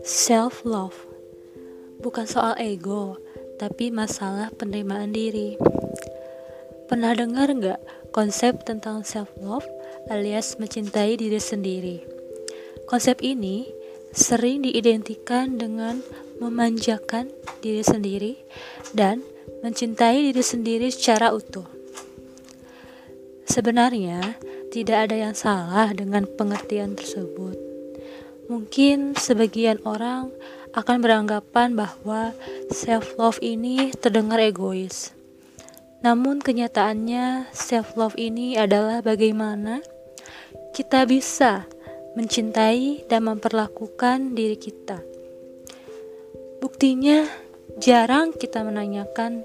Self love bukan soal ego, tapi masalah penerimaan diri. Pernah dengar nggak konsep tentang self love alias mencintai diri sendiri? Konsep ini sering diidentikan dengan memanjakan diri sendiri dan mencintai diri sendiri secara utuh. Sebenarnya, tidak ada yang salah dengan pengertian tersebut Mungkin sebagian orang akan beranggapan bahwa self love ini terdengar egois. Namun kenyataannya self love ini adalah bagaimana kita bisa mencintai dan memperlakukan diri kita. Buktinya jarang kita menanyakan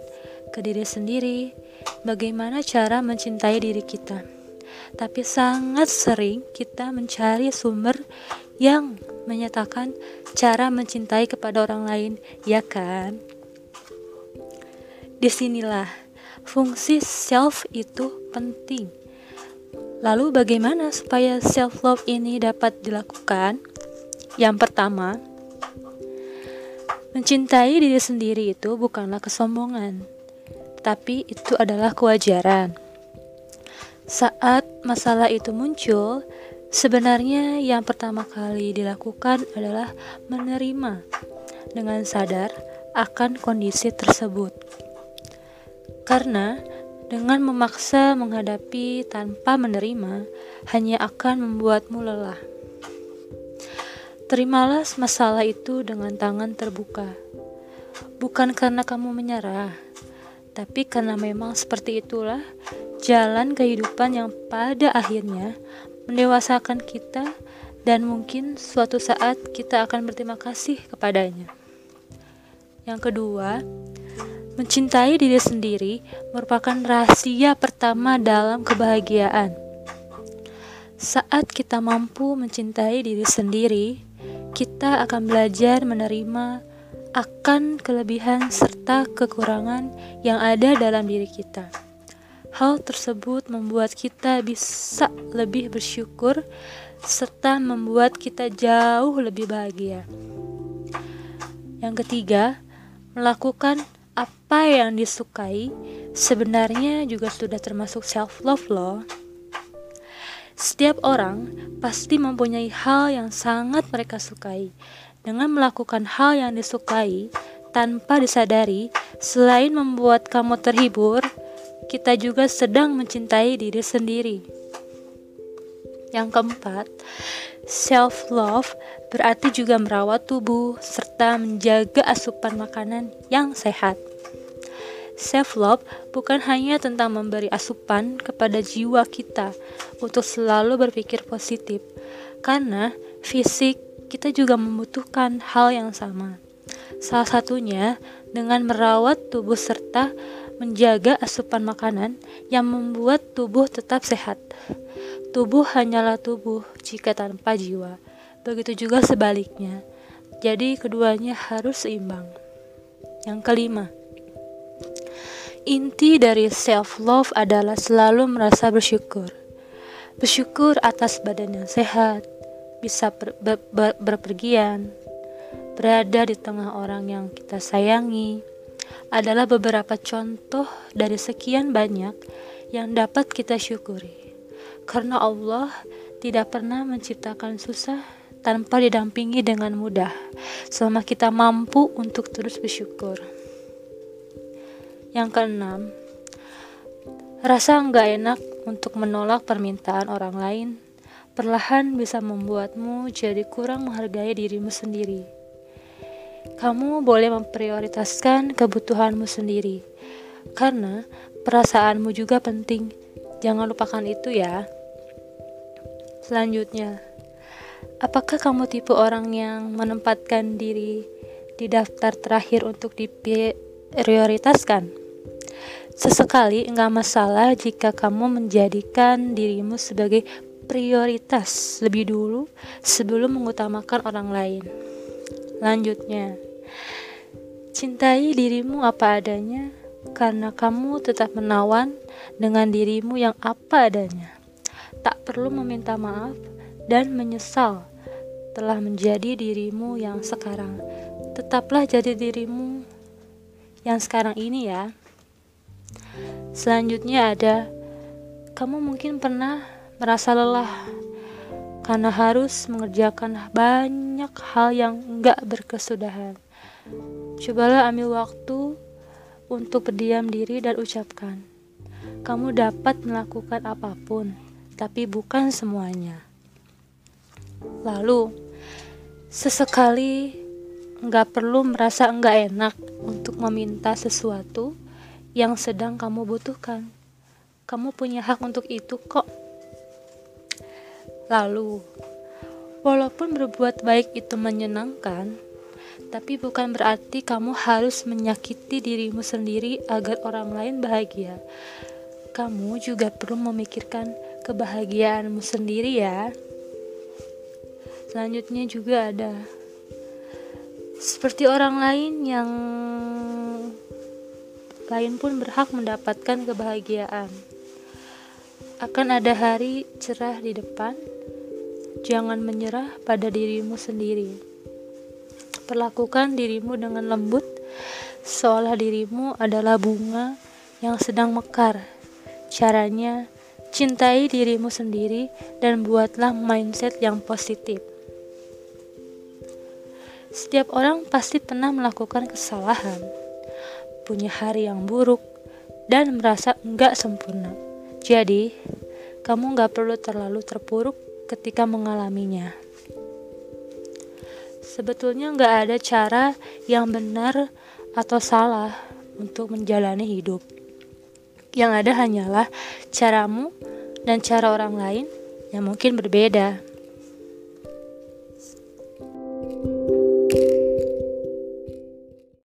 ke diri sendiri bagaimana cara mencintai diri kita. Tapi sangat sering kita mencari sumber yang menyatakan cara mencintai kepada orang lain, ya kan? Di sinilah fungsi self itu penting. Lalu bagaimana supaya self love ini dapat dilakukan? Yang pertama, mencintai diri sendiri itu bukanlah kesombongan, tapi itu adalah kewajaran. Saat masalah itu muncul, Sebenarnya yang pertama kali dilakukan adalah menerima dengan sadar akan kondisi tersebut. Karena dengan memaksa menghadapi tanpa menerima hanya akan membuatmu lelah. Terimalah masalah itu dengan tangan terbuka. Bukan karena kamu menyerah, tapi karena memang seperti itulah jalan kehidupan yang pada akhirnya mendewasakan kita, dan mungkin suatu saat kita akan berterima kasih kepadanya. Yang kedua, mencintai diri sendiri merupakan rahasia pertama dalam kebahagiaan. Saat kita mampu mencintai diri sendiri, kita akan belajar menerima akan kelebihan serta kekurangan yang ada dalam diri kita. Hal tersebut membuat kita bisa lebih bersyukur serta membuat kita jauh lebih bahagia. Yang ketiga, melakukan apa yang disukai sebenarnya juga sudah termasuk self love loh. Setiap orang pasti mempunyai hal yang sangat mereka sukai. Dengan melakukan hal yang disukai tanpa disadari, selain membuat kamu terhibur, kita juga sedang mencintai diri sendiri. Yang keempat, self love berarti juga merawat tubuh serta menjaga asupan makanan yang sehat. Self love bukan hanya tentang memberi asupan kepada jiwa kita untuk selalu berpikir positif, karena fisik kita juga membutuhkan hal yang sama. Salah satunya dengan merawat tubuh serta menjaga asupan makanan yang membuat tubuh tetap sehat. Tubuh hanyalah tubuh jika tanpa jiwa. Begitu juga sebaliknya. Jadi keduanya harus seimbang. Yang kelima, inti dari self love adalah selalu merasa bersyukur. Bersyukur atas badan yang sehat, bisa ber, ber, ber, berpergian, berada di tengah orang yang kita sayangi, adalah beberapa contoh dari sekian banyak yang dapat kita syukuri. Karena Allah tidak pernah menciptakan susah tanpa didampingi dengan mudah, selama kita mampu untuk terus bersyukur. Yang keenam, rasa enggak enak untuk menolak permintaan orang lain perlahan bisa membuatmu jadi kurang menghargai dirimu sendiri kamu boleh memprioritaskan kebutuhanmu sendiri, karena perasaanmu juga penting. Jangan lupakan itu, ya. Selanjutnya, apakah kamu tipe orang yang menempatkan diri di daftar terakhir untuk diprioritaskan? Sesekali enggak masalah jika kamu menjadikan dirimu sebagai prioritas lebih dulu sebelum mengutamakan orang lain. Selanjutnya, cintai dirimu apa adanya karena kamu tetap menawan dengan dirimu yang apa adanya. tak perlu meminta maaf dan menyesal telah menjadi dirimu yang sekarang. Tetaplah jadi dirimu yang sekarang ini ya. Selanjutnya ada kamu mungkin pernah merasa lelah karena harus mengerjakan banyak hal yang enggak berkesudahan. Cobalah ambil waktu untuk berdiam diri dan ucapkan, kamu dapat melakukan apa pun, tapi bukan semuanya. Lalu, sesekali nggak perlu merasa nggak enak untuk meminta sesuatu yang sedang kamu butuhkan. Kamu punya hak untuk itu kok. Lalu, walaupun berbuat baik itu menyenangkan, tapi bukan berarti kamu harus menyakiti dirimu sendiri agar orang lain bahagia. Kamu juga perlu memikirkan kebahagiaanmu sendiri ya. Selanjutnya juga ada seperti orang lain yang lain pun berhak mendapatkan kebahagiaan. Akan ada hari cerah di depan. Jangan menyerah pada dirimu sendiri. Perlakukan dirimu dengan lembut, seolah dirimu adalah bunga yang sedang mekar. Caranya, cintai dirimu sendiri dan buatlah mindset yang positif. Setiap orang pasti pernah melakukan kesalahan, punya hari yang buruk, dan merasa enggak sempurna. Jadi, kamu enggak perlu terlalu terpuruk ketika mengalaminya. Sebetulnya enggak ada cara yang benar atau salah untuk menjalani hidup. Yang ada hanyalah caramu dan cara orang lain yang mungkin berbeda.